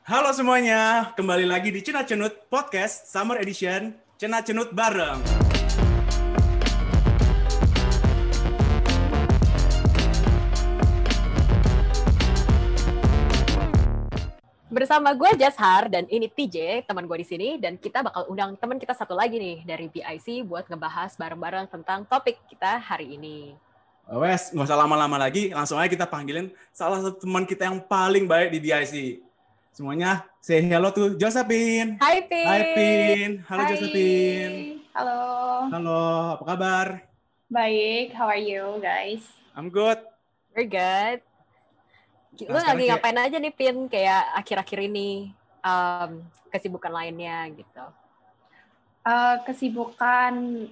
Halo semuanya, kembali lagi di Cenat Cenut Podcast Summer Edition Cenat Cenut bareng. Bersama gue Jashar dan ini TJ, teman gue di sini dan kita bakal undang teman kita satu lagi nih dari BIC buat ngebahas bareng-bareng tentang topik kita hari ini. Wes, nggak usah lama-lama lagi, langsung aja kita panggilin salah satu teman kita yang paling baik di BIC. Semuanya say hello to Josephine. Hai Pin. Hai Pin. Halo Hai. Josephine. Halo. Halo, apa kabar? Baik, how are you guys? I'm good. We're good. Lu Nah, sekarang lagi kayak- ngapain aja nih Pin kayak akhir-akhir ini um, kesibukan lainnya gitu. Uh, kesibukan,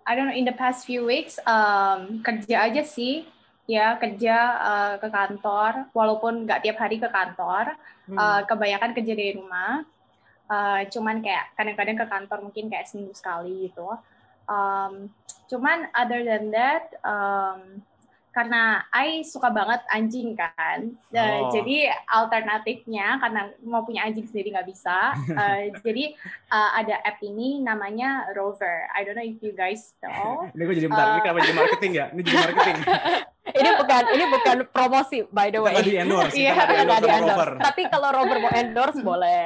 I don't know, in the past few weeks, um, kerja aja sih. Ya, kerja uh, ke kantor, walaupun nggak tiap hari ke kantor. Hmm. Uh, kebanyakan kerja dari rumah. Uh, cuman kayak kadang-kadang ke kantor mungkin kayak seminggu sekali gitu. Um, cuman other than that, um, karena I suka banget anjing kan, Uh, Oh. jadi alternatifnya karena mau punya anjing sendiri nggak bisa, uh, jadi uh, ada app ini namanya Rover. I don't know if you guys know. Ini gue jadi bentar, ini Uh. kenapa jadi marketing ya? Ini jadi marketing. ini bukan ini bukan promosi by the way. nggak di endorse, kita Iya, nggak di endorse di sama endorse. Rover. Tapi kalau Robert mau endorse boleh.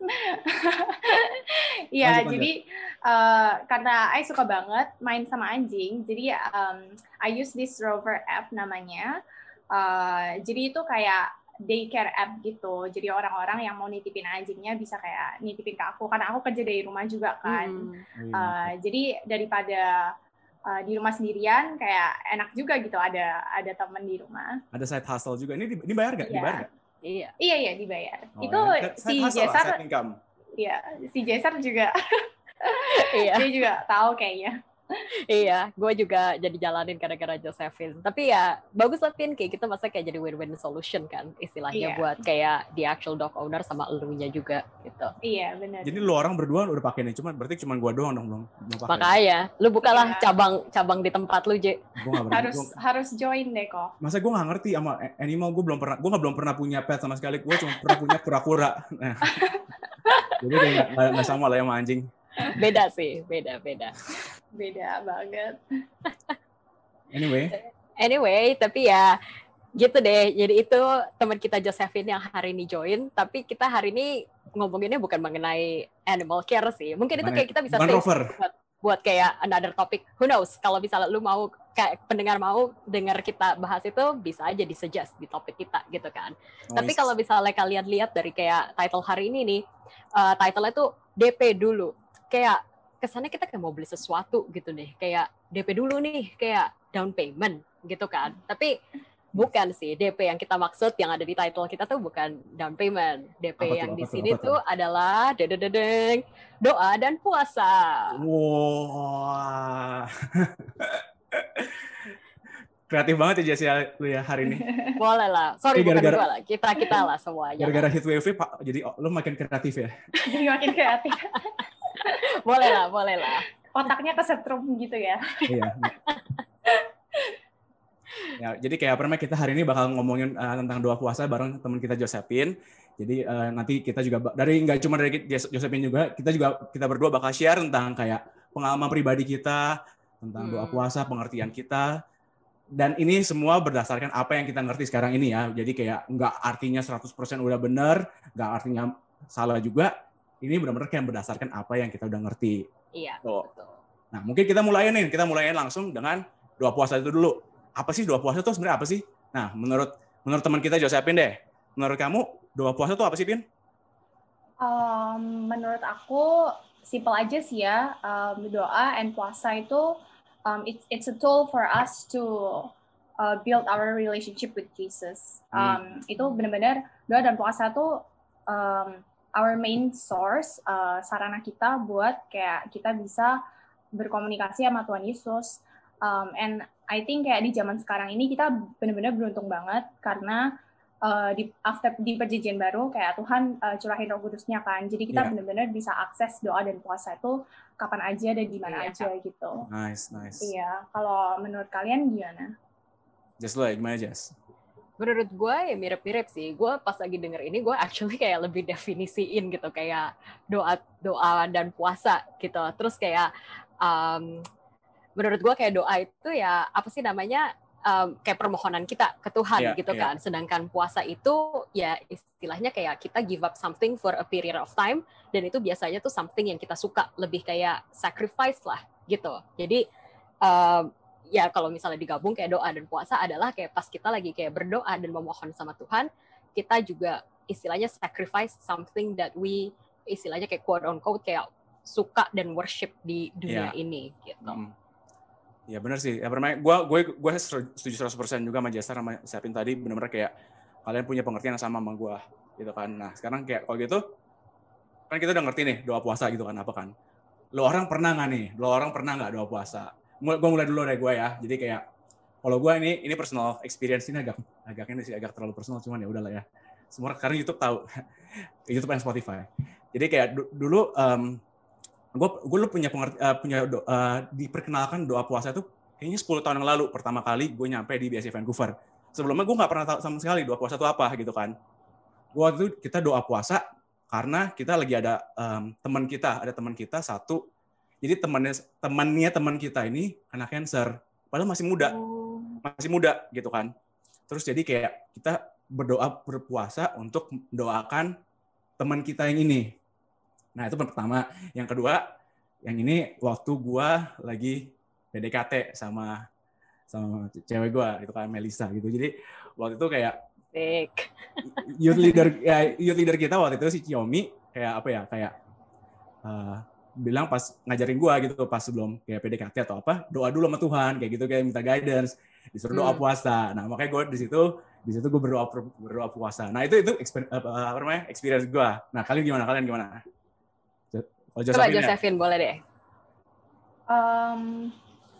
Iya, jadi uh, karena I suka banget main sama anjing, jadi um, I use this Rover app namanya. Uh, jadi itu kayak daycare app gitu. Jadi orang-orang yang mau nitipin anjingnya bisa kayak nitipin ke aku, karena aku kerja dari rumah juga kan. Hmm. Uh, jadi daripada uh, di rumah sendirian, kayak enak juga gitu ada ada temen di rumah. Ada side hustle juga. Ini di- ini bayar nggak? Iya. Dibayar nggak? Iya. Iya iya dibayar. Oh, itu ya. si Jesar, side income. ya si Jesar juga Iya. dia juga tahu kayaknya. Iya, gue juga jadi jalanin gara-gara Josephine. Tapi ya bagus lah Pin, kayak kita masa kayak jadi win-win solution kan istilahnya Iya. buat kayak the actual dog owner sama elunya juga gitu. Iya benar. Jadi lu orang berdua udah pakai nih, cuma berarti cuma gua doang dong belum. Makanya, lu bukalah Iya. cabang cabang di tempat lu, J. Gua berani. harus Gua- harus join deh kok. masa gue nggak ngerti sama animal gue belum pernah gue nggak belum pernah punya pet sama sekali gue cuma pernah punya kura-kura nah, jadi nggak nggak sama lah ya sama anjing Beda sih, beda beda. Beda banget. anyway Anyway, tapi ya gitu deh. Jadi itu teman kita Josephine yang hari ini join, tapi kita hari ini ngomonginnya bukan mengenai animal care sih. Mungkin itu kayak kita bisa save rover buat kayak another topic. Who knows? Kalau misalnya lu mau kayak pendengar mau dengar kita bahas itu bisa aja disuggest di topik kita gitu kan. Tapi Noise. kalau misalnya kalian lihat dari kayak title hari ini nih, eh, title-nya tuh DP dulu. Kayak kesannya kita kayak mau beli sesuatu gitu nih. Kayak DP dulu nih, kayak down payment gitu kan. Tapi bukan sih DP yang kita maksud yang ada di title kita tuh bukan down payment. DP Apa yang di sini apa tuh? tuh adalah dedededeng doa dan puasa. wah kreatif banget ya Jessia lu ya hari ini Boleh lah. Sorry Ini bukan gara-gara- gue lah. Kita kita lah semuanya. gara-gara heat wave pak jadi oh, lu makin kreatif ya Jadi makin kreatif. Boleh lah, boleh lah. Otaknya kesetrum gitu ya. iya ya jadi kayak apa namanya kita hari ini bakal ngomongin uh, tentang doa puasa bareng teman kita Josephine jadi uh, nanti kita juga dari nggak cuma dari Jos- Josephine juga kita juga kita berdua bakal share tentang kayak pengalaman pribadi kita tentang doa Hmm. puasa pengertian kita dan ini semua berdasarkan apa yang kita ngerti sekarang ini ya jadi kayak nggak artinya 100% udah benar nggak artinya salah juga ini benar-benar kayak berdasarkan apa yang kita udah ngerti Iya, Tuh. betul. Nah, mungkin kita mulai nih, kita mulai langsung dengan doa puasa itu dulu. Apa sih doa puasa itu sebenarnya apa sih? Nah, menurut menurut teman kita Josephine deh. Menurut kamu doa puasa itu apa sih, Pin? Um, menurut aku simple aja sih ya. Um, doa and puasa itu um, it's it's a tool for us to uh, build our relationship with Jesus. Um, Itu benar-benar doa dan puasa tuh um, our main source uh, sarana kita buat kayak kita bisa berkomunikasi sama Tuhan Yesus. Um, and I think kayak di zaman sekarang ini kita benar-benar beruntung banget karena uh, di after di perjanjian baru kayak Tuhan uh, curahin Roh Kudusnya kan. Jadi kita Iya. benar-benar bisa akses doa dan puasa itu kapan aja dan di mana Iya. aja gitu. Nice, nice. Iya, kalau menurut kalian gimana? Just lo, gimana Jess? Menurut gue ya mirip-mirip sih. Gue pas lagi denger ini gue actually kayak lebih definisiin gitu kayak doa doa dan puasa gitu. Terus kayak um, menurut gue kayak doa itu ya apa sih namanya um, kayak permohonan kita ke Tuhan yeah, gitu yeah. kan. Sedangkan puasa itu ya istilahnya kayak kita give up something for a period of time dan itu biasanya tuh something yang kita suka lebih kayak sacrifice lah gitu. Jadi um, ya kalau misalnya digabung kayak doa dan puasa adalah kayak pas kita lagi kayak berdoa dan memohon sama Tuhan, kita juga istilahnya sacrifice something that we istilahnya kayak quote on quote kayak suka dan worship di dunia yeah. ini gitu. Mm. Ya benar sih. Ya pertama gue gue gue setuju 100% juga sama Jasa sama Siapin tadi benar-benar kayak kalian punya pengertian yang sama sama gue gitu kan. Nah, sekarang kayak kalau gitu kan kita udah ngerti nih doa puasa gitu kan apa kan. Lo orang pernah nggak nih? Lo orang pernah nggak doa puasa? Gue mulai dulu dari gue ya. Jadi kayak kalau gue ini ini personal experience ini agak agak ini sih agak terlalu personal cuman ya udahlah ya. Semua sekarang YouTube tahu. YouTube dan Spotify. Jadi kayak dulu um, gue gue lu punya pengert, uh, punya do, uh, diperkenalkan doa puasa itu kayaknya 10 tahun yang lalu pertama kali gue nyampe di BSC Vancouver. Sebelumnya gue nggak pernah tahu sama sekali doa puasa itu apa gitu kan. Gue waktu itu kita doa puasa karena kita lagi ada um, teman kita, ada teman kita satu. Jadi temannya temannya teman kita ini kena cancer, padahal masih muda, oh. masih muda gitu kan. Terus jadi kayak kita berdoa berpuasa untuk doakan teman kita yang ini Nah, itu pertama. Yang kedua, yang ini waktu gua lagi PDKT sama sama cewek gua itu kan Melisa gitu. Jadi waktu itu kayak Fake. youth leader ya youth leader kita waktu itu si Xiaomi kayak apa ya kayak uh, bilang pas ngajarin gua gitu pas sebelum kayak PDKT atau apa doa dulu sama Tuhan kayak gitu kayak minta guidance disuruh doa hmm. puasa. Nah makanya gue di situ di situ gue berdoa berdoa puasa. Nah itu itu apa, apa namanya experience gue nah kalian gimana? Kalian gimana? Oh, Coba Josephine boleh deh. Um,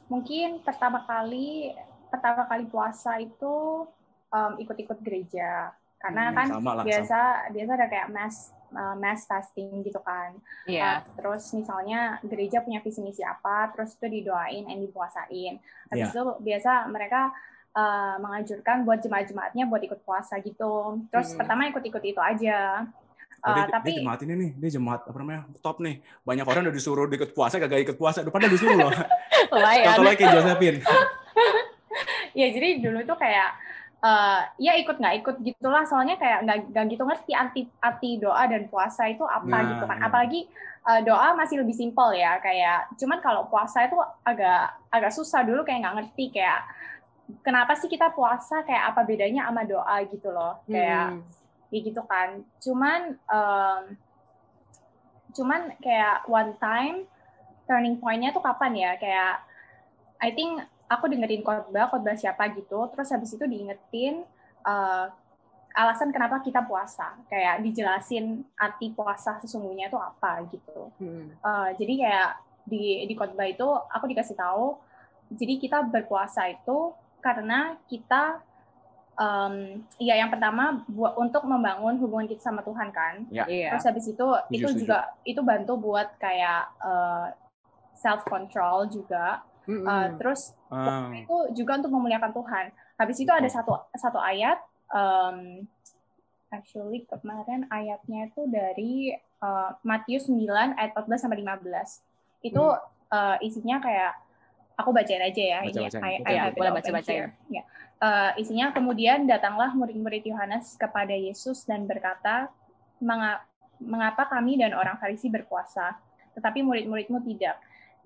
mungkin pertama kali pertama kali puasa itu um, ikut-ikut gereja. Karena hmm, kan lah, biasa sama. biasa ada kayak mass uh, mass fasting gitu kan. Iya. Yeah. Uh, terus misalnya gereja punya visi misi apa, terus itu didoain and dipuasain. Habis yeah. itu biasa mereka uh, mengajurkan buat jemaat-jemaatnya buat ikut puasa gitu. Terus hmm. pertama ikut-ikut itu aja. Oh, dia, tapi dia jemaat ini nih, dia jemaat apa namanya top nih. Banyak orang udah disuruh ikut puasa, gak ikut puasa. Depannya disuruh loh. Contoh lagi Josephine. ya jadi dulu tuh kayak uh, ya ikut nggak ikut gitulah. Soalnya kayak nggak nggak gitu ngerti arti arti doa dan puasa itu apa nah, gitu kan. Iya. Apalagi uh, doa masih lebih simpel ya. Kayak cuman kalau puasa itu agak agak susah dulu kayak nggak ngerti kayak kenapa sih kita puasa kayak apa bedanya sama doa gitu loh. Kayak hmm kayak gitu kan cuman um, cuman kayak one time turning pointnya tuh kapan ya kayak I think aku dengerin khotbah khotbah siapa gitu terus habis itu diingetin uh, alasan kenapa kita puasa kayak dijelasin arti puasa sesungguhnya itu apa gitu hmm. uh, jadi kayak di di khotbah itu aku dikasih tahu jadi kita berpuasa itu karena kita um, ya yang pertama buat untuk membangun hubungan kita sama Tuhan kan. Ya. Yeah. Terus habis itu itu setuju. juga itu bantu buat kayak uh, eh, self control juga. Mm -hmm. uh, terus um. itu juga untuk memuliakan Tuhan. Habis itu ada satu satu ayat um, actually kemarin ayatnya itu dari uh, Matius 9 ayat 14 sampai 15. Itu hmm. uh, isinya kayak aku bacain aja ya baca, ini ayat, ayat boleh baca bacain. Ya uh, isinya kemudian datanglah murid-murid Yohanes kepada Yesus dan berkata, mengapa kami dan orang Farisi berpuasa, tetapi murid-muridmu tidak?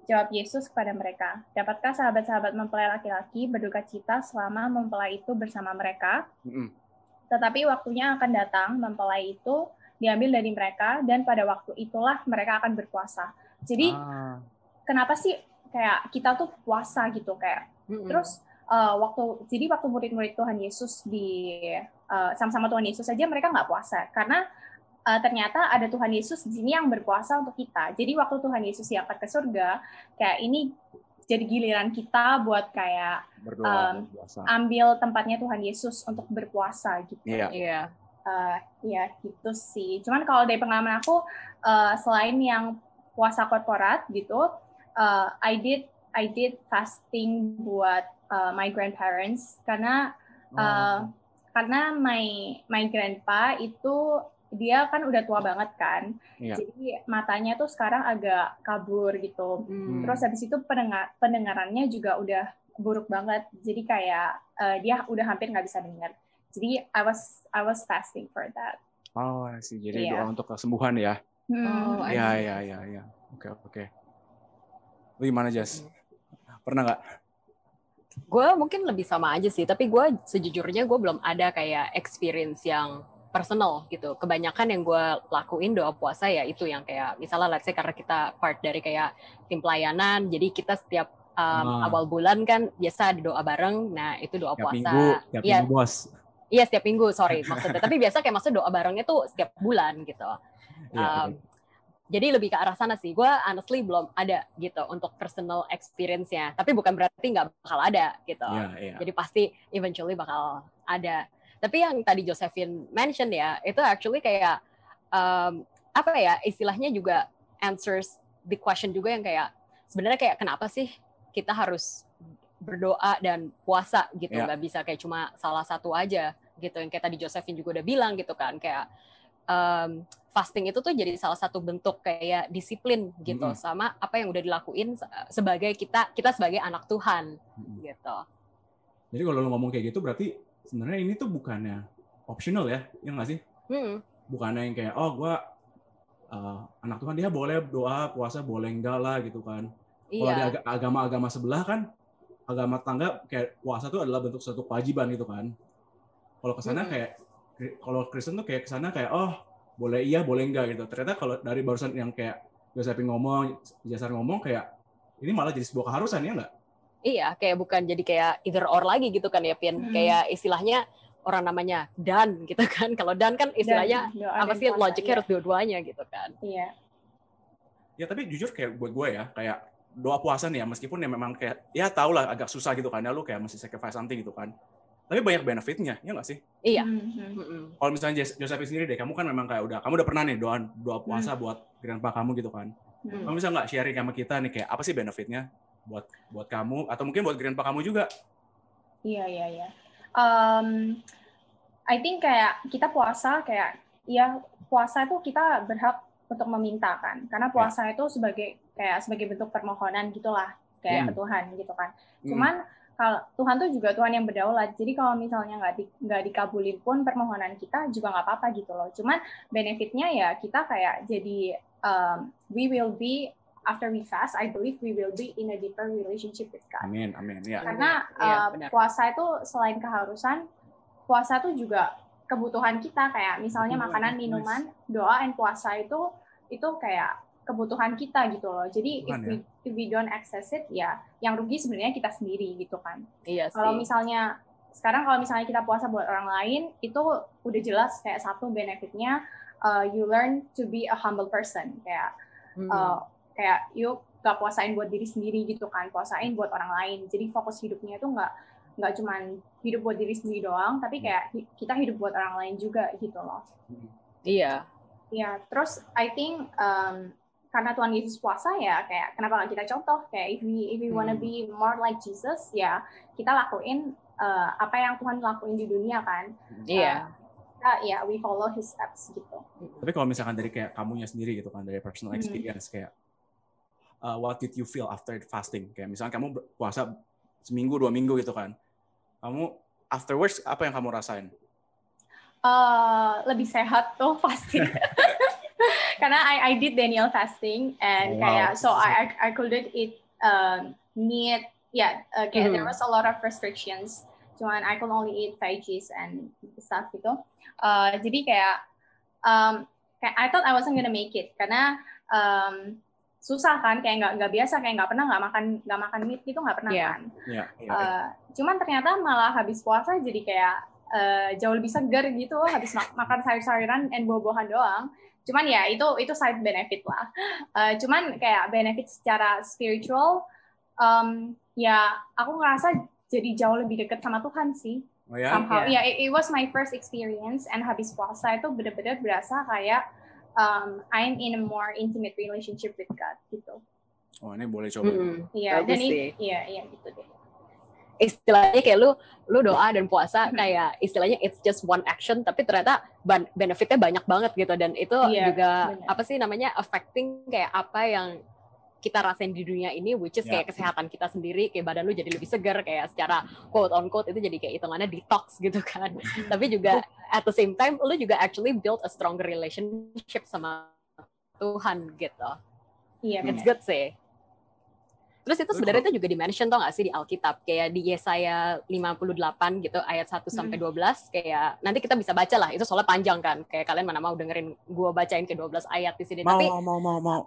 Jawab Yesus kepada mereka, dapatkah sahabat-sahabat mempelai laki-laki berduka cita selama mempelai itu bersama mereka? Tetapi waktunya akan datang, mempelai itu diambil dari mereka, dan pada waktu itulah mereka akan berpuasa. Jadi, ah. kenapa sih kayak kita tuh puasa gitu kayak? Mm -mm. Terus uh, waktu jadi waktu murid-murid Tuhan Yesus di uh, sama-sama Tuhan Yesus saja mereka nggak puasa karena uh, ternyata ada Tuhan Yesus di sini yang berpuasa untuk kita. Jadi waktu Tuhan Yesus diangkat ke surga, kayak ini jadi giliran kita buat kayak Berdoa, um, ambil tempatnya Tuhan Yesus untuk berpuasa gitu. Iya. Yeah. Yeah. Uh, ya gitu sih. Cuman kalau dari pengalaman aku, uh, selain yang puasa korporat gitu, uh, I did I did fasting buat uh, my grandparents karena uh, karena my my grandpa itu dia kan udah tua banget kan, Iya. jadi matanya tuh sekarang agak kabur gitu. Hmm. Terus habis itu pendengar pendengarannya juga udah buruk banget. Jadi kayak eh, dia udah hampir nggak bisa dengar. Jadi I was I was fasting for that. Oh, sih. Jadi Iya. doa untuk kesembuhan ya. Oh, I Iya, see. iya, iya, iya. Oke, oke. Lu gimana, Jas? Pernah nggak? gue mungkin lebih sama aja sih tapi gue sejujurnya gue belum ada kayak experience yang personal gitu kebanyakan yang gue lakuin doa puasa ya itu yang kayak misalnya let's say karena kita part dari kayak tim pelayanan jadi kita setiap um, Ah. awal bulan kan biasa ada doa bareng nah itu doa Tiap puasa minggu, tiap iya minggu, Bos. iya setiap minggu sorry maksudnya tapi biasa kayak maksudnya doa barengnya tuh setiap bulan gitu Iya, Um, jadi lebih ke arah sana sih. Gue honestly belum ada gitu untuk personal experience-nya. Tapi bukan berarti nggak bakal ada gitu. Iya, iya. Jadi pasti eventually bakal ada. Tapi yang tadi Josephine mention ya, itu actually kayak um, apa ya istilahnya juga answers the question juga yang kayak sebenarnya kayak kenapa sih kita harus berdoa dan puasa gitu Ya. nggak bisa kayak cuma salah satu aja gitu yang kayak tadi Josephine juga udah bilang gitu kan kayak um, fasting itu tuh jadi salah satu bentuk kayak disiplin gitu Mm-mm. sama apa yang udah dilakuin se- sebagai kita kita sebagai anak Tuhan Mm-mm. gitu. Jadi kalau lu ngomong kayak gitu berarti sebenarnya ini tuh bukannya optional ya, ya nggak sih? Hmm. Bukannya yang kayak oh gua uh, anak Tuhan dia boleh doa puasa boleh enggak lah gitu kan. Kalau di Iya. aga- agama-agama sebelah kan agama tangga kayak puasa tuh adalah bentuk suatu kewajiban gitu kan. Kalau ke sana Mm-mm. kayak kalau Kristen tuh kayak ke sana kayak oh boleh iya boleh enggak gitu. Ternyata kalau dari barusan yang kayak Josephine ngomong, Jasar ngomong kayak ini malah jadi sebuah keharusan ya enggak? Iya, kayak bukan jadi kayak either or lagi gitu kan ya, Pian. Hmm. Kayak istilahnya orang namanya dan gitu kan. Kalau dan kan istilahnya Dan apa sih logiknya iya. harus dua-duanya gitu kan. Iya. Ya tapi jujur kayak buat gue ya kayak doa puasa nih ya meskipun ya memang kayak ya tau lah agak susah gitu kan ya lu kayak masih sacrifice something gitu kan. Tapi banyak benefitnya ya nggak sih? Iya. Mhm. Mm-mm. Kalau misalnya Jos- Josephine sendiri deh, kamu kan memang kayak udah kamu udah pernah nih doa doa puasa buat grandpa kamu gitu kan. Mhm. Kamu bisa nggak sharing sama kita nih kayak apa sih benefitnya buat buat kamu atau mungkin buat grandpa kamu juga? Iya, iya, iya. Um, I think kayak kita puasa kayak ya puasa itu kita berhak untuk meminta kan. Karena puasa itu sebagai kayak sebagai bentuk permohonan gitulah kayak Hmm. ke Tuhan gitu kan. Hmm. Cuman kalau Tuhan tuh juga Tuhan yang berdaulat. Jadi kalau misalnya nggak di, nggak dikabulin pun permohonan kita juga nggak apa-apa gitu loh. Cuman benefitnya ya kita kayak jadi um, we will be after we fast, I believe we will be in a deeper relationship with God. Amin, amin. Ya. Karena uh, benar. puasa itu selain keharusan, puasa itu juga kebutuhan kita kayak misalnya Kebutuhan, makanan, nice. minuman, doa, dan puasa itu itu kayak kebutuhan kita gitu loh. Jadi if Kebutuhan, we if we don't access it ya yang rugi sebenarnya kita sendiri gitu kan. Iya sih. Kalau misalnya sekarang kalau misalnya kita puasa buat orang lain itu udah jelas kayak satu benefitnya uh, you learn to be a humble person kayak Hmm. uh, kayak yuk gak puasain buat diri sendiri gitu kan puasain buat orang lain jadi fokus hidupnya itu nggak nggak cuman hidup buat diri sendiri doang tapi kayak hi- kita hidup buat orang lain juga gitu loh Iya. ya terus I think um, karena Tuhan Yesus puasa ya kayak kenapa nggak kita contoh kayak if we if we wanna Hmm. be more like Jesus ya kita lakuin uh, apa yang Tuhan lakuin di dunia kan Iya. kita ya we follow his steps gitu Tapi kalau misalkan dari kayak kamunya sendiri gitu kan dari personal Hmm. experience kayak uh, what did you feel after fasting? Kayak misalnya kamu puasa seminggu dua minggu gitu kan, kamu afterwards apa yang kamu rasain? uh, lebih sehat tuh pasti. Karena I, I did Daniel fasting and Wow. kayak so I I, couldn't eat um, meat. Yeah, uh, kayak there was a lot of restrictions. Cuman I could only eat veggies and stuff gitu. Uh, jadi kayak um, I thought I wasn't gonna make it karena um, susah kan kayak nggak nggak biasa kayak nggak pernah nggak makan nggak makan meat gitu nggak pernah Iya. kan. Ya, ya, Uh, cuman ternyata malah habis puasa jadi kayak uh, jauh lebih segar gitu habis ma- makan sayur-sayuran dan buah-buahan doang. Cuman ya itu itu side benefit lah. Uh, cuman kayak benefit secara spiritual um, ya aku ngerasa jadi jauh lebih dekat sama Tuhan sih. Oh ya? Somehow Iya. ya it, it was my first experience and habis puasa itu benar-benar berasa kayak um, I'm in a more intimate relationship with God gitu. Oh ini boleh coba. Mm-mm. Iya Bagus dan sih. ini iya iya gitu deh. istilahnya kayak lu lu doa dan puasa kayak istilahnya it's just one action tapi ternyata benefitnya banyak banget gitu dan itu yeah, juga bener. apa sih namanya affecting kayak apa yang kita rasain di dunia ini which is yeah. kayak kesehatan kita sendiri kayak badan lu jadi lebih segar kayak secara quote on quote itu jadi kayak hitungannya detox gitu kan. Tapi juga at the same time lu juga actually build a stronger relationship sama Tuhan gitu. Iya yeah, it's good sih. Terus itu sebenarnya itu juga di-mention tau gak sih di Alkitab? Kayak di Yesaya 58 gitu ayat 1 sampai 12 hmm. kayak nanti kita bisa baca lah. Itu soalnya panjang kan. Kayak kalian mana mau dengerin gua bacain ke 12 ayat di sini. Mau, tapi mau mau mau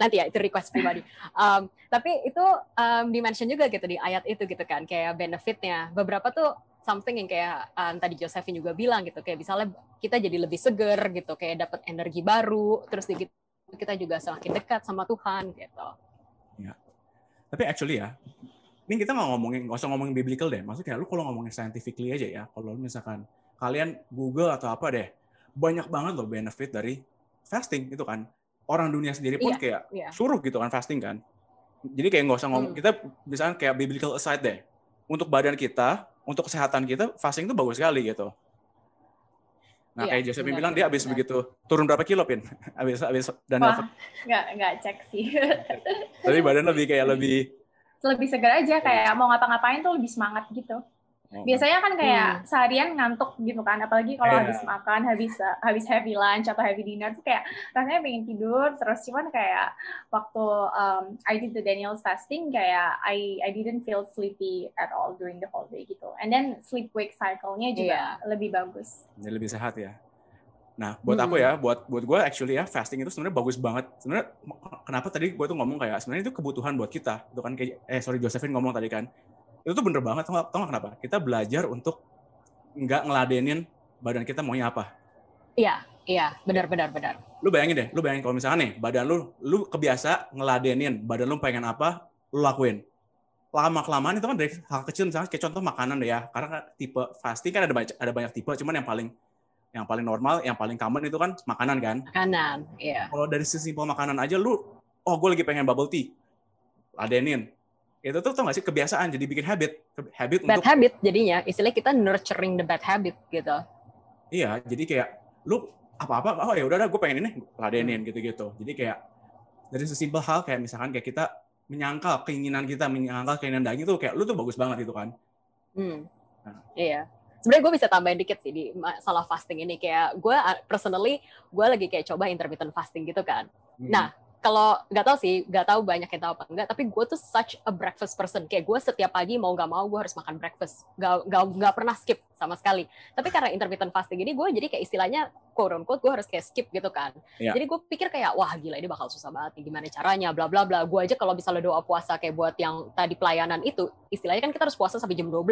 nanti ya itu request pribadi. Um, tapi itu um, di-mention juga gitu di ayat itu gitu kan kayak benefitnya beberapa tuh something yang kayak um, tadi Josephine juga bilang gitu kayak misalnya kita jadi lebih seger gitu kayak dapat energi baru terus gitu kita juga semakin dekat sama Tuhan gitu. Tapi actually ya, ini kita nggak ngomongin, nggak usah ngomongin biblical deh. Maksudnya lu kalau ngomongin scientifically aja ya, kalau misalkan kalian Google atau apa deh, banyak banget loh benefit dari fasting itu kan. Orang dunia sendiri pun yeah, kayak yeah. suruh gitu kan fasting kan. Jadi kayak nggak usah ngomong, hmm. kita misalkan kayak biblical aside deh. Untuk badan kita, untuk kesehatan kita, fasting itu bagus sekali gitu. Nah, iya, kayak Josephine bilang dia habis begitu turun berapa kilo, Pin? Habis habis dan Wah, nggak nggak cek sih. Tapi badan lebih kayak lebih lebih segar aja kayak mau ngapa-ngapain tuh lebih semangat gitu. Biasanya kan kayak hmm. seharian ngantuk gitu kan, apalagi kalau yeah. habis makan, habis habis heavy lunch atau heavy dinner tuh kayak rasanya pengen tidur terus cuman kayak waktu um, I did the Daniel's fasting kayak I I didn't feel sleepy at all during the whole day gitu. And then sleep wake cycle-nya juga yeah. lebih bagus. Ini lebih sehat ya. Nah, buat hmm. aku ya, buat buat gue actually ya fasting itu sebenarnya bagus banget. Sebenarnya kenapa tadi gue tuh ngomong kayak sebenarnya itu kebutuhan buat kita. Itu kan kayak eh sorry Josephine ngomong tadi kan itu tuh bener banget tau gak, kenapa? Kita belajar untuk nggak ngeladenin badan kita maunya apa. Iya iya benar benar benar lu bayangin deh lu bayangin kalau misalnya nih badan lu lu kebiasa ngeladenin badan lu pengen apa lu lakuin. Lama kelamaan itu kan dari hal kecil misalnya kayak contoh makanan deh ya karena kan tipe fasting kan ada banyak ada banyak tipe cuman yang paling yang paling normal yang paling common itu kan makanan kan. Makanan iya. Kalau dari sisi makanan aja lu oh gue lagi pengen bubble tea ladenin itu tuh tau gak sih kebiasaan jadi bikin habit habit bad untuk habit jadinya istilah kita nurturing the bad habit gitu. Iya jadi kayak lu apa apa oh ya udah gue pengen ini ladenin gitu gitu jadi kayak dari sesimpel hal kayak misalkan kayak kita menyangkal keinginan kita menyangkal keinginan daging tuh kayak lu tuh bagus banget itu kan. Hmm. nah. iya. Sebenarnya gue bisa tambahin dikit sih di masalah fasting ini. Kayak gue personally gue lagi kayak coba intermittent fasting gitu kan. Hmm. nah kalau nggak tahu sih, nggak tahu banyak yang tahu apa enggak, tapi gue tuh such a breakfast person. Kayak gue setiap pagi mau nggak mau gue harus makan breakfast. Gak, gak, gak pernah skip sama sekali. Tapi karena intermittent fasting ini, gue jadi kayak istilahnya quote on quote gue harus kayak skip gitu kan. Yeah. Jadi gue pikir kayak wah gila ini bakal susah banget nih gimana caranya, bla bla bla. Gue aja kalau misalnya doa puasa kayak buat yang tadi pelayanan itu, istilahnya kan kita harus puasa sampai jam 12.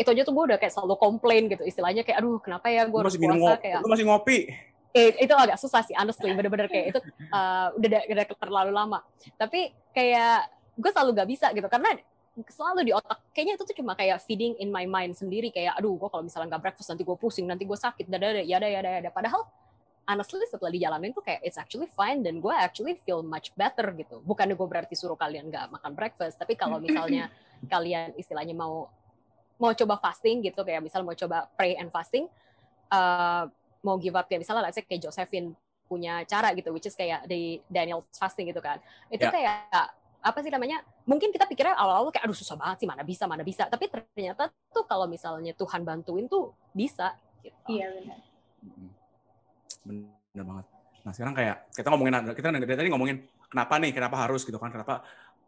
Itu aja tuh gue udah kayak selalu komplain gitu. Istilahnya kayak aduh kenapa ya gue harus puasa kayak. Lu masih ngopi eh, itu agak susah sih honestly bener-bener kayak itu uh, udah, udah terlalu lama. Tapi kayak gue selalu gak bisa gitu karena selalu di otak kayaknya itu tuh cuma kayak feeding in my mind sendiri kayak aduh gue kalau misalnya nggak breakfast nanti gue pusing nanti gue sakit dada ya ada ya ada ya ada padahal honestly setelah dijalanin tuh kayak it's actually fine dan gue actually feel much better gitu. Bukannya gue berarti suruh kalian nggak makan breakfast tapi kalau misalnya kalian istilahnya mau mau coba fasting gitu kayak misal mau coba pray and fasting uh, mau give up. Kayak misalnya let's say kayak Josephine punya cara gitu which is kayak di Daniel fasting gitu kan. Itu yeah. kayak apa sih namanya mungkin kita pikirnya awal-awal kayak aduh susah banget sih mana bisa mana bisa. Tapi ternyata tuh kalau misalnya Tuhan bantuin tuh bisa gitu. iya benar. Benar banget. Nah sekarang kayak kita ngomongin kita dari tadi ngomongin kenapa nih kenapa harus gitu kan kenapa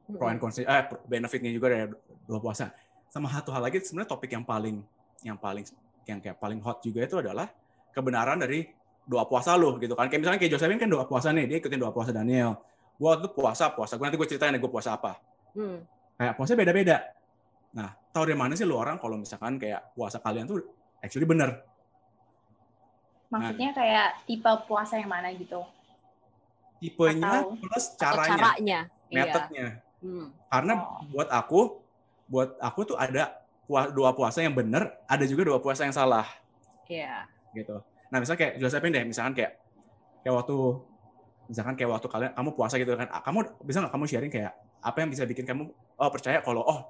pro and cons eh benefitnya juga dari dua puasa. Sama satu hal lagi sebenarnya topik yang paling yang paling yang kayak paling hot juga itu adalah kebenaran dari doa puasa lo gitu kan. Kayak misalnya kayak Josephine kan doa puasa nih, dia ikutin doa puasa Daniel. Gua tuh puasa, puasa. Gue nanti gue ceritain gue puasa apa. Hmm. Kayak puasa beda-beda. Nah, tahu dari mana sih lu orang kalau misalkan kayak puasa kalian tuh actually bener? Maksudnya nah, kayak tipe puasa yang mana gitu? Tipenya Atau, plus caranya, caranya. Iya. metodenya. Iya. Hmm. Karena oh. buat aku, buat aku tuh ada doa puasa yang bener, ada juga doa puasa yang salah. Iya. Yeah gitu. Nah misalnya kayak Josephine deh, misalkan kayak kayak waktu misalkan kayak waktu kalian kamu puasa gitu kan, kamu bisa nggak kamu sharing kayak apa yang bisa bikin kamu oh percaya kalau oh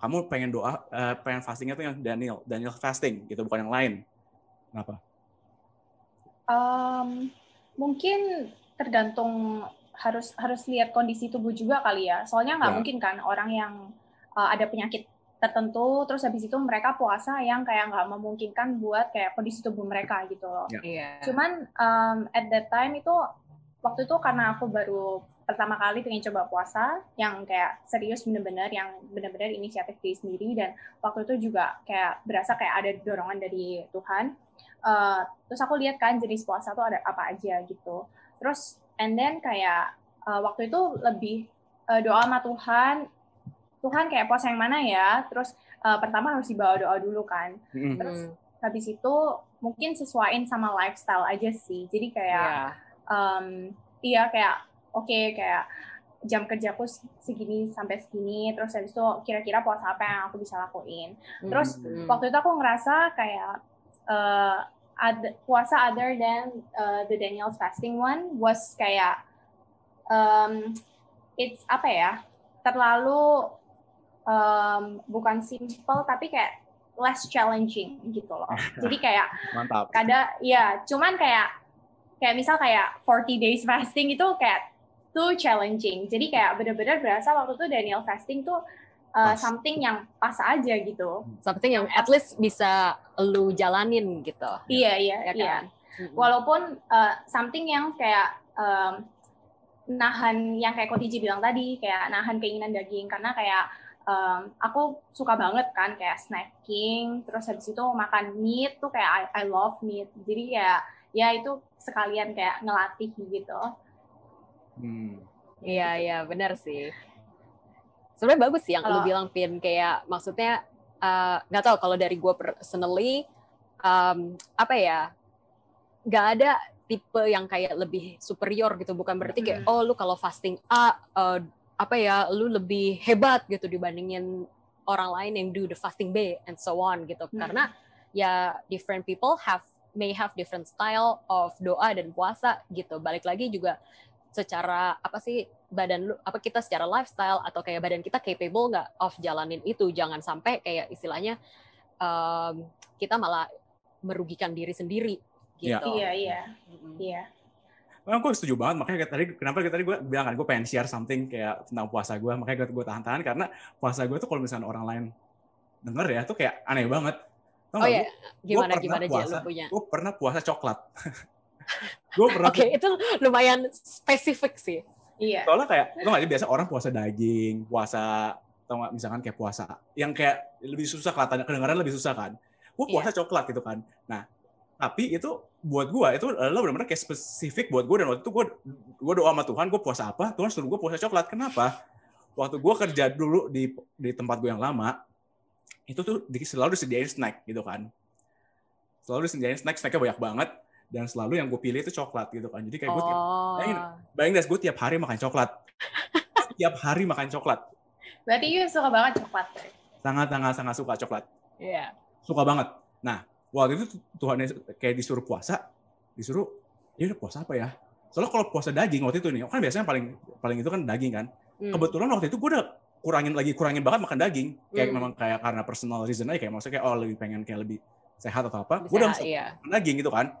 kamu pengen doa, uh, pengen fastingnya tuh yang Daniel, Daniel fasting gitu, bukan yang lain. Kenapa? Um, mungkin tergantung harus harus lihat kondisi tubuh juga kali ya. Soalnya nggak ya. mungkin kan orang yang uh, ada penyakit tertentu terus habis itu mereka puasa yang kayak nggak memungkinkan buat kayak kondisi tubuh mereka gitu loh. Yeah. Iya. Cuman um, at that time itu waktu itu karena aku baru pertama kali pengen coba puasa yang kayak serius bener-bener yang bener-bener inisiatif diri sendiri dan waktu itu juga kayak berasa kayak ada dorongan dari Tuhan. Uh, terus aku lihat kan jenis puasa tuh ada apa aja gitu. Terus and then kayak uh, waktu itu lebih uh, doa sama Tuhan Tuhan kayak puasa yang mana ya? Terus uh, pertama harus dibawa doa dulu kan. Terus habis itu mungkin sesuaiin sama lifestyle aja sih. Jadi kayak yeah. um, iya kayak oke okay, kayak jam kerjaku segini sampai segini. Terus habis itu kira-kira puasa apa yang aku bisa lakuin. Terus mm-hmm. waktu itu aku ngerasa kayak uh, ad, puasa other than uh, the Daniel's fasting one was kayak um, it's apa ya? Terlalu um, bukan simple tapi kayak less challenging gitu loh. Jadi kayak mantap. Kada ya, cuman kayak kayak misal kayak 40 days fasting itu kayak too challenging. Jadi kayak bener-bener berasa waktu itu Daniel fasting tuh uh, something yang pas aja gitu. Something yang at least bisa lu jalanin gitu. Iya iya ya iya. kan? iya. Walaupun uh, something yang kayak um, nahan yang kayak Kotiji bilang tadi kayak nahan keinginan daging karena kayak um, aku suka banget kan kayak snacking terus habis itu makan meat tuh kayak I, I love meat. Jadi ya ya itu sekalian kayak ngelatih gitu. Hmm. Iya iya benar sih. Sebenarnya bagus sih yang kalau, lu bilang pin. Kayak maksudnya eh, nggak uh, tahu kalau dari gue personally um, apa ya nggak ada tipe yang kayak lebih superior gitu. Bukan berarti kayak oh lu kalau fasting A uh, apa ya lu lebih hebat gitu dibandingin orang lain yang do the fasting B and so on gitu hmm. karena ya different people have may have different style of doa dan puasa gitu balik lagi juga secara apa sih badan lu apa kita secara lifestyle atau kayak badan kita capable nggak of jalanin itu jangan sampai kayak istilahnya um, kita malah merugikan diri sendiri iya. gitu. Iya iya iya. Nah, gue setuju banget makanya tadi kenapa tadi gue bilang kan gue pengen share something kayak tentang puasa gue makanya gue tahan-tahan karena puasa gue tuh kalau misalnya orang lain denger ya tuh kayak aneh banget. Tau oh iya, gimana gimana aja lu punya? Gue pernah puasa coklat. gue pernah. Oke, okay, itu lumayan spesifik sih. Iya. Soalnya kayak lo nggak biasa orang puasa daging, puasa atau nggak misalkan kayak puasa yang kayak lebih susah kelihatan kedengaran lebih susah kan. Gue iya. puasa iya. coklat gitu kan. Nah, tapi itu buat gue itu lo benar-benar kayak spesifik buat gue dan waktu itu gue gue doa sama Tuhan gue puasa apa? Tuhan suruh gue puasa coklat. Kenapa? Waktu gue kerja dulu di di tempat gue yang lama itu tuh selalu disediain snack gitu kan. Selalu disediain snack snacknya banyak banget. Dan selalu yang gue pilih itu coklat gitu kan. Jadi kayak gue tiap oh. bayangin, bayangin gue tiap hari makan coklat. Tiap hari makan coklat. Berarti you suka banget coklat sangat sangat sangat suka coklat. Iya. Yeah. suka banget. Nah waktu itu Tuhan kayak disuruh puasa disuruh ya udah puasa apa ya soalnya kalau puasa daging waktu itu nih kan biasanya paling paling itu kan daging kan hmm. kebetulan waktu itu gue udah kurangin lagi kurangin banget makan daging kayak hmm. memang kayak karena personal reason aja kayak maksudnya kayak oh lebih pengen kayak lebih sehat atau apa gue udah iya. daging gitu kan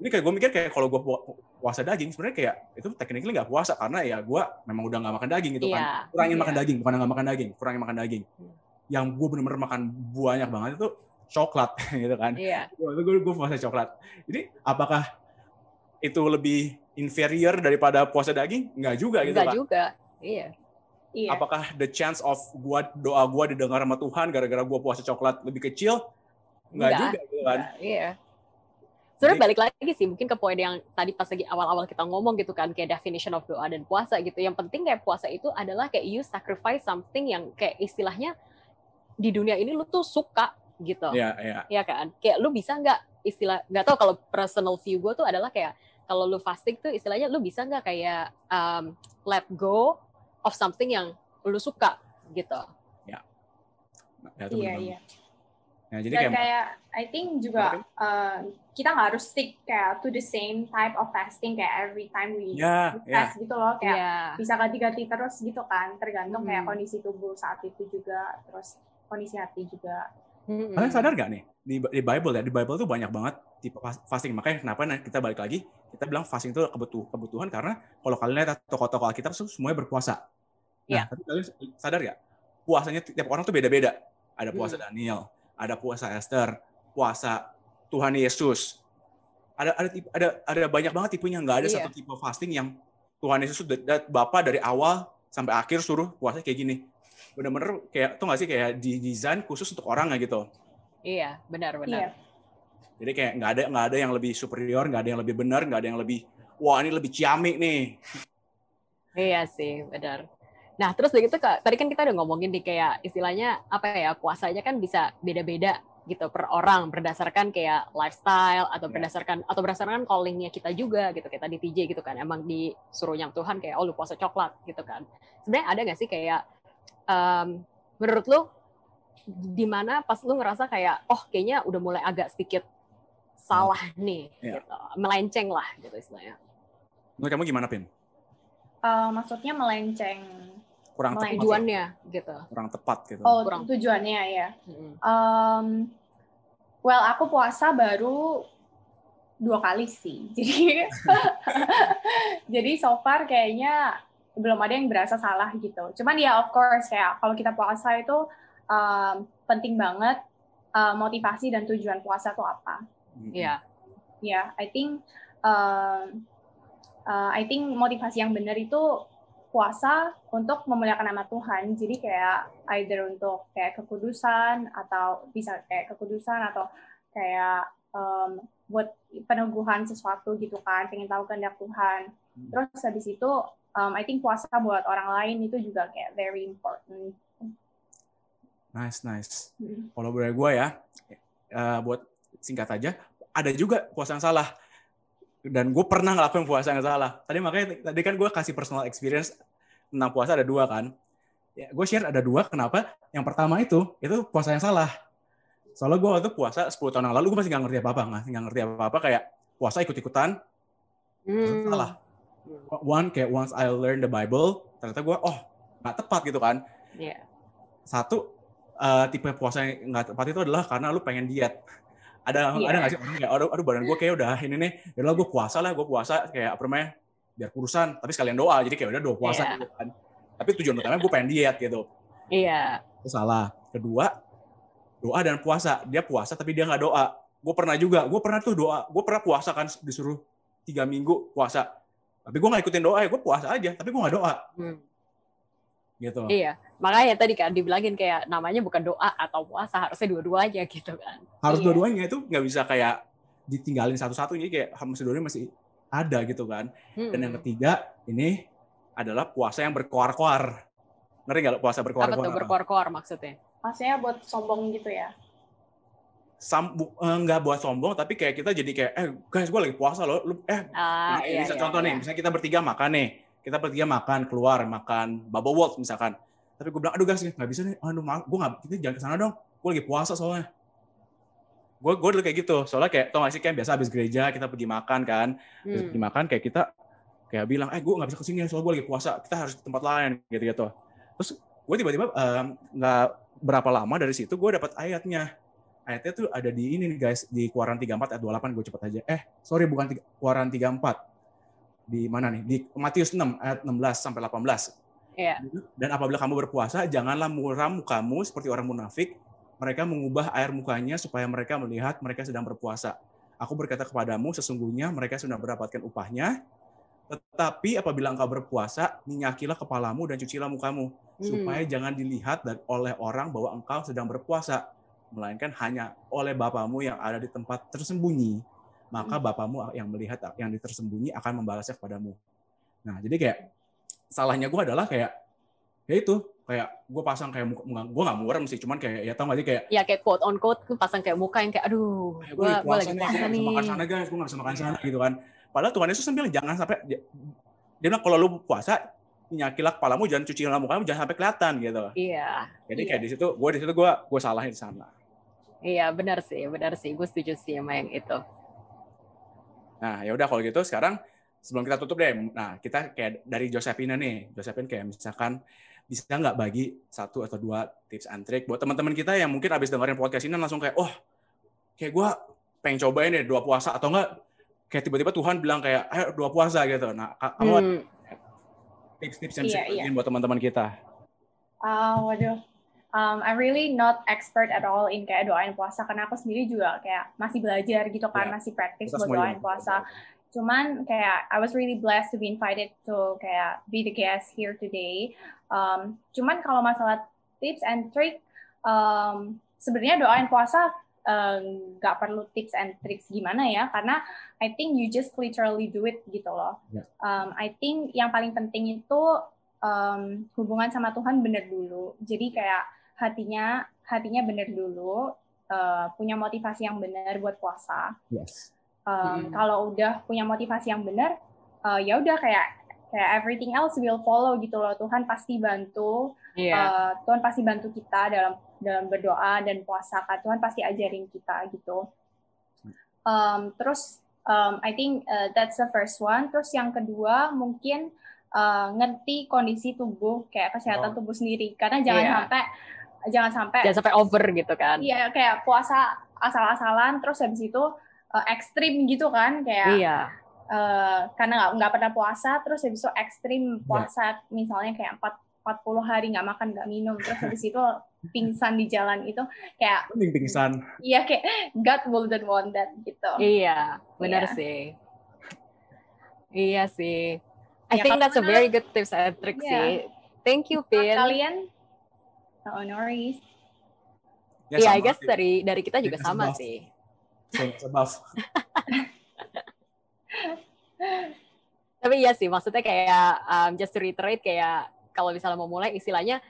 ini kayak gue mikir kayak kalau gue puasa daging sebenarnya kayak itu tekniknya nggak puasa karena ya gue memang udah nggak makan daging gitu kan yeah. kurangin yeah. makan daging bukan nggak makan daging kurangin makan daging hmm. yang gue bener-bener makan banyak banget itu coklat gitu kan yeah. itu gue gue puasa coklat jadi apakah itu lebih inferior daripada puasa daging nggak juga gitu nggak juga iya Iya. Apakah the chance of gua doa gua didengar sama Tuhan gara-gara gua puasa coklat lebih kecil? Enggak juga gitu kan. iya sebenarnya balik lagi sih mungkin ke poin yang tadi pas lagi awal-awal kita ngomong gitu kan kayak definition of doa dan puasa gitu yang penting kayak puasa itu adalah kayak you sacrifice something yang kayak istilahnya di dunia ini lu tuh suka gitu. Iya, iya. Iya kan? Kayak lu bisa nggak istilah nggak tahu kalau personal view gue tuh adalah kayak kalau lu fasting tuh istilahnya lu bisa nggak kayak um, let go of something yang lu suka gitu. Ya, ya iya iya. Nah, jadi Dan kayak, kayak I think juga uh, kita nggak harus stick kayak to the same type of fasting kayak every time we, ya, we ya, fast gitu loh kayak Iya. bisa ganti-ganti terus gitu kan. Tergantung kayak Hmm. kondisi tubuh saat itu juga terus kondisi hati juga Mm-mm. Kalian sadar gak nih di, di Bible ya di Bible tuh banyak banget tipe fas- fasting makanya kenapa nah, kita balik lagi kita bilang fasting itu kebutuh, kebutuhan karena kalau kalian lihat tokoh-tokoh Alkitab semuanya berpuasa. Nah, Iya. tapi kalian sadar gak puasanya tiap orang tuh beda-beda. Ada puasa Hmm. Daniel, ada puasa Esther, puasa Tuhan Yesus. Ada ada tipe- ada ada banyak banget tipenya nggak ada Iya. satu tipe fasting yang Tuhan Yesus da- da- Bapa dari awal sampai akhir suruh puasa kayak gini. Bener-bener kayak tuh nggak sih kayak didesain khusus untuk orang gitu. Iya, benar iya. Jadi kayak nggak ada nggak ada yang lebih superior, nggak ada yang lebih benar, nggak ada yang lebih wah ini lebih ciamik nih. Iya sih, benar. Nah, terus begitu Kak, tadi kan kita udah ngomongin di kayak istilahnya apa ya, puasanya kan bisa beda-beda gitu per orang berdasarkan kayak lifestyle atau Iya. berdasarkan atau berdasarkan callingnya kita juga gitu kayak tadi TJ gitu kan emang disuruh yang Tuhan kayak oh lu puasa coklat gitu kan sebenarnya ada nggak sih kayak em, menurut lu di mana pas lu ngerasa kayak oh kayaknya udah mulai agak sedikit salah nih Iya. gitu melenceng lah gitu istilahnya Menurut kamu gimana, Pin? Uh, maksudnya melenceng Kurang tepat, ya? tujuannya gitu kurang tepat gitu. oh Kurang. tujuannya ya Mm-mm. Um, well, aku puasa baru dua kali sih. Jadi, jadi so far kayaknya belum ada yang berasa salah gitu. Cuman ya of course kayak kalau kita puasa itu um, penting banget uh, motivasi dan tujuan puasa itu apa. Iya. Ya, I think um, uh, I think motivasi yang benar itu puasa untuk memuliakan nama Tuhan. Jadi kayak either untuk kayak kekudusan atau bisa kayak kekudusan atau kayak um, buat peneguhan sesuatu gitu kan, pengen tahu kehendak Tuhan. Terus habis itu um, I think puasa buat orang lain itu juga kayak very important. Nice, nice. Hmm. Kalau dari gue ya, eh, buat singkat aja, ada juga puasa yang salah. Dan gue pernah ngelakuin puasa yang salah. Tadi makanya tadi kan gue kasih personal experience tentang puasa ada dua kan. Ya, gue share ada dua. Kenapa? Yang pertama itu itu puasa yang salah. Soalnya gue waktu puasa 10 tahun yang lalu gue masih nggak ngerti apa-apa, masih nggak ngerti apa-apa kayak puasa ikut-ikutan Hmm. salah. One kayak once I learn the Bible, ternyata gue oh nggak tepat gitu kan. Iya. satu eh, tipe puasa yang nggak tepat itu adalah karena lu pengen diet ada Iya. ada nggak sih orang kayak aduh, aduh badan gue kayak udah ini nih ya gue puasa lah gue puasa kayak apa namanya biar kurusan tapi sekalian doa jadi kayak udah doa puasa Iya. gitu kan tapi tujuan utamanya gue pengen diet gitu Iya. itu salah kedua doa dan puasa dia puasa tapi dia nggak doa gue pernah juga gue pernah tuh doa gue pernah puasa kan disuruh tiga minggu puasa tapi gue nggak ikutin doa ya gue puasa aja tapi gue nggak doa Hmm. gitu Iya, makanya tadi kan dibilangin kayak namanya bukan doa atau puasa, harusnya dua-duanya gitu kan. harus Iya. dua-duanya itu nggak bisa kayak ditinggalin satu-satu jadi kayak harus dua-duanya masih ada gitu kan dan yang Hmm. ketiga ini adalah puasa yang berkoar-koar ngerti nggak lo puasa Apa berkoar-koar tuh apa? berkoar-koar maksudnya? Maksudnya buat sombong gitu ya. Sam, bu- eh, nggak buat sombong tapi kayak kita jadi kayak eh guys gue lagi puasa loh lu eh Ah, ini iya, bisa iya, contoh nih iya. misalnya kita bertiga makan nih kita bertiga makan keluar makan bubble world misalkan tapi gue bilang aduh guys nggak bisa nih aduh maaf gue nggak kita jangan ke sana dong gue lagi puasa soalnya gue gue dulu kayak gitu soalnya kayak tau gak sih kayak biasa habis gereja kita pergi makan kan Hmm. pergi makan kayak kita kayak bilang eh gue nggak bisa ke sini soalnya gue lagi puasa kita harus ke tempat lain gitu gitu terus gue tiba-tiba em, nggak berapa lama dari situ gue dapat ayatnya ayatnya tuh ada di ini nih guys di Keluaran 34 ayat 28 gue cepet aja. Eh sorry bukan tiga- Keluaran 34 di mana nih? Di Matius 6 ayat 16 sampai 18 Iya. dan apabila kamu berpuasa janganlah muram mukamu seperti orang munafik. Mereka mengubah air mukanya supaya mereka melihat mereka sedang berpuasa. Aku berkata kepadamu, sesungguhnya mereka sudah mendapatkan upahnya. Tetapi apabila engkau berpuasa, minyakilah kepalamu dan cucilah mukamu, Hmm. supaya jangan dilihat dan oleh orang bahwa engkau sedang berpuasa, melainkan hanya oleh Bapamu yang ada di tempat tersembunyi. Maka Bapamu yang melihat yang di tersembunyi akan membalasnya kepadamu. Nah, jadi kayak salahnya gue adalah kayak ya itu kayak gue pasang kayak muka, gue nggak muram sih, cuman kayak ya tau gak sih kayak Ya kayak quote on quote pasang kayak muka yang kayak aduh, gue lagi gue lagi nih, puasa bisa nih. makan sana guys, gue nggak bisa makan sana gitu kan. Padahal Tuhan Yesus bilang jangan sampai dia, dia bilang kalau lu puasa minyakilah kepalamu jangan cuci mukamu jangan sampai kelihatan gitu. Iya. Jadi Iya. kayak di situ gue di situ gue gue salahin di sana. Iya, benar sih, benar sih. Gue setuju sih sama yang itu. Nah, ya udah kalau gitu sekarang sebelum kita tutup deh. Nah, kita kayak dari Josephine nih. Josephine kayak misalkan bisa nggak bagi satu atau dua tips and trick buat teman-teman kita yang mungkin abis dengerin podcast ini langsung kayak, oh, kayak gue pengen cobain deh dua puasa atau enggak kayak tiba-tiba Tuhan bilang kayak, ayo dua puasa gitu. Nah, kamu hmm. tips-tips yang bisa yeah, yeah. buat teman-teman kita? Uh, waduh, um, I'm really not expert at all in kayak doain puasa karena aku sendiri juga kayak masih belajar gitu kan, yeah. masih praktis buat doain puasa. Cuman kayak I was really blessed to be invited to kayak be the guest here today. Um, cuman kalau masalah tips and trick, um, sebenarnya doain puasa nggak uh, perlu tips and tricks gimana ya karena I think you just literally do it gitu loh. Yeah. Um, I think yang paling penting itu um, hubungan sama Tuhan bener dulu. Jadi kayak hatinya hatinya bener dulu, uh, punya motivasi yang benar buat puasa. Yes um, hmm. kalau udah punya motivasi yang benar uh, ya udah kayak kayak everything else will follow gitu loh Tuhan pasti bantu yeah. Iya. uh, Tuhan pasti bantu kita dalam dalam berdoa dan puasa kan Tuhan pasti ajarin kita gitu um, terus um, I think uh, that's the first one terus yang kedua mungkin uh, ngerti kondisi tubuh kayak kesehatan oh. tubuh sendiri karena jangan yeah. sampai jangan sampai jangan sampai over gitu kan iya kayak puasa asal-asalan terus habis itu uh, ekstrim gitu kan kayak iya. uh, karena nggak nggak pernah puasa terus habis itu ekstrim iya. puasa yeah. misalnya kayak empat 40 hari nggak makan nggak minum terus habis itu pingsan di jalan itu kayak pingsan iya kayak God wouldn't want that gitu iya benar yeah. sih iya sih I ya, think that's a very good tips and trick yeah. sih thank you Pin kalian no worries Iya, yeah, I guess dari dari kita juga sama sih buff. Tapi iya sih, maksudnya kayak um, just to reiterate kayak kalau misalnya mau mulai istilahnya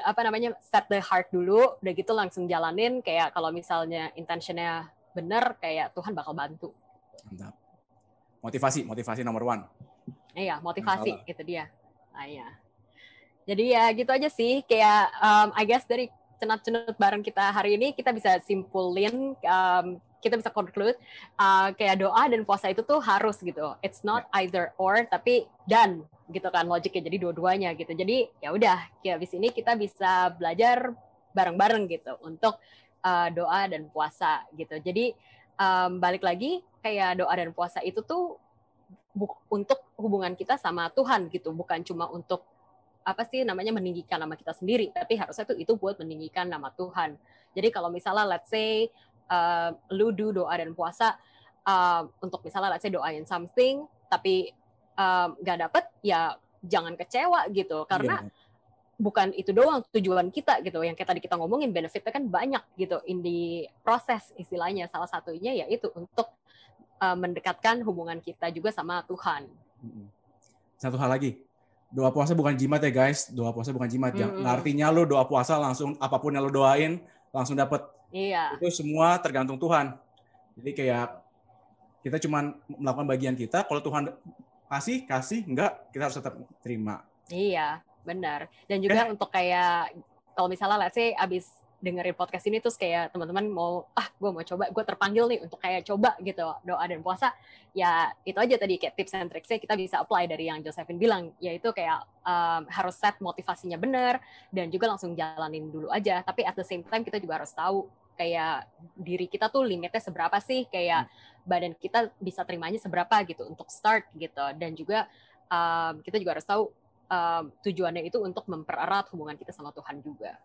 apa namanya set the heart dulu, udah gitu langsung jalanin kayak kalau misalnya intentionnya bener kayak Tuhan bakal bantu. Mantap. Motivasi, motivasi nomor one. Iya, motivasi itu dia. Ah, iya. Jadi ya gitu aja sih kayak um, I guess dari cenat-cenut bareng kita hari ini kita bisa simpulin um, kita bisa conclude uh, kayak doa dan puasa itu tuh harus gitu. It's not ya. either or tapi dan gitu kan logiknya jadi dua-duanya gitu. Jadi ya udah ya habis ini kita bisa belajar bareng-bareng gitu untuk uh, doa dan puasa gitu. Jadi um, balik lagi kayak doa dan puasa itu tuh untuk hubungan kita sama Tuhan gitu, bukan cuma untuk apa sih namanya meninggikan nama kita sendiri, tapi harusnya tuh itu buat meninggikan nama Tuhan. Jadi kalau misalnya let's say uh, lu do doa dan puasa uh, untuk misalnya let's say doain something tapi nggak uh, dapet ya jangan kecewa gitu karena yeah. bukan itu doang tujuan kita gitu yang kayak tadi kita ngomongin benefitnya kan banyak gitu in the proses istilahnya salah satunya yaitu untuk uh, mendekatkan hubungan kita juga sama Tuhan. Satu hal lagi, doa puasa bukan jimat ya guys. Doa puasa bukan jimat. Mm -hmm. Artinya lo doa puasa langsung apa pun yang lo doain langsung dapat. Iya. Itu semua tergantung Tuhan. Jadi kayak kita cuma melakukan bagian kita. Kalau Tuhan kasih, kasih, enggak, kita harus tetap terima. Iya, benar. Dan juga eh. untuk kayak kalau misalnya let's say abis dengerin podcast ini terus kayak teman-teman mau ah gue mau coba gue terpanggil nih untuk kayak coba gitu doa dan puasa. Ya itu aja tadi kayak tips and tricksnya kita bisa apply dari yang Josephine bilang yaitu kayak um, harus set motivasinya benar dan juga langsung jalanin dulu aja. Tapi at the same time kita juga harus tahu kayak diri kita tuh limitnya seberapa sih? Kayak badan kita bisa terimanya seberapa gitu untuk start gitu. Dan juga um, kita juga harus tahu um, tujuannya itu untuk mempererat hubungan kita sama Tuhan juga.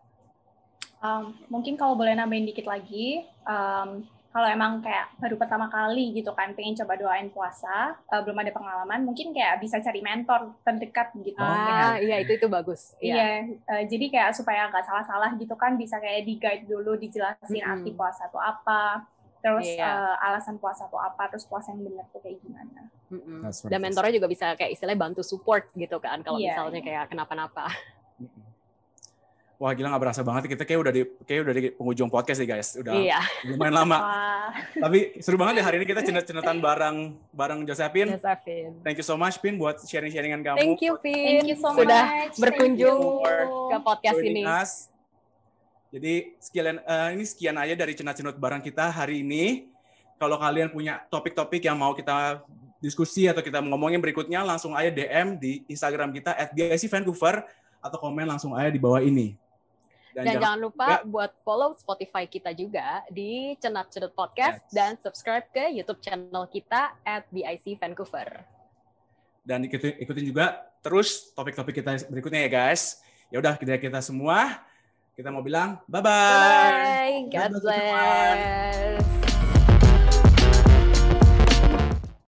Um, mungkin kalau boleh nambahin dikit lagi, um, kalau emang kayak baru pertama kali gitu kan pengen coba doain puasa, uh, belum ada pengalaman, mungkin kayak bisa cari mentor terdekat gitu. Ah, kan. iya itu itu bagus. Iya, iya uh, jadi kayak supaya nggak salah-salah gitu kan bisa kayak di guide dulu dijelasin hmm. arti puasa itu apa, terus yeah. uh, alasan puasa itu apa, terus puasa yang benar tuh kayak gimana. Mm -hmm. Dan mentornya juga bisa kayak istilahnya bantu support gitu kan kalau yeah, misalnya yeah. kayak kenapa-napa. Wah gila nggak berasa banget kita kayak udah di kayak udah di penghujung podcast nih guys. Udah iya. lumayan lama. Tapi seru banget ya hari ini kita cendet-cendetan bareng bareng Josephine. Josephine. Thank you so much Pin buat sharing-sharingan kamu. Thank you Pin. Thank you so Sudah much. berkunjung ke podcast ini. Us. Jadi sekian uh, ini sekian aja dari cenat-cenut barang kita hari ini. Kalau kalian punya topik-topik yang mau kita diskusi atau kita ngomongin berikutnya, langsung aja DM di Instagram kita at Vancouver atau komen langsung aja di bawah ini. Dan, dan jangan, jangan lupa ya. buat follow Spotify kita juga di Cenat Cenut Podcast yes. dan subscribe ke YouTube channel kita at BIC Vancouver. Dan ikutin, ikutin juga terus topik-topik kita berikutnya ya guys. Ya udah kita kita semua kita mau bilang bye bye. Bye. God, God bless. bless.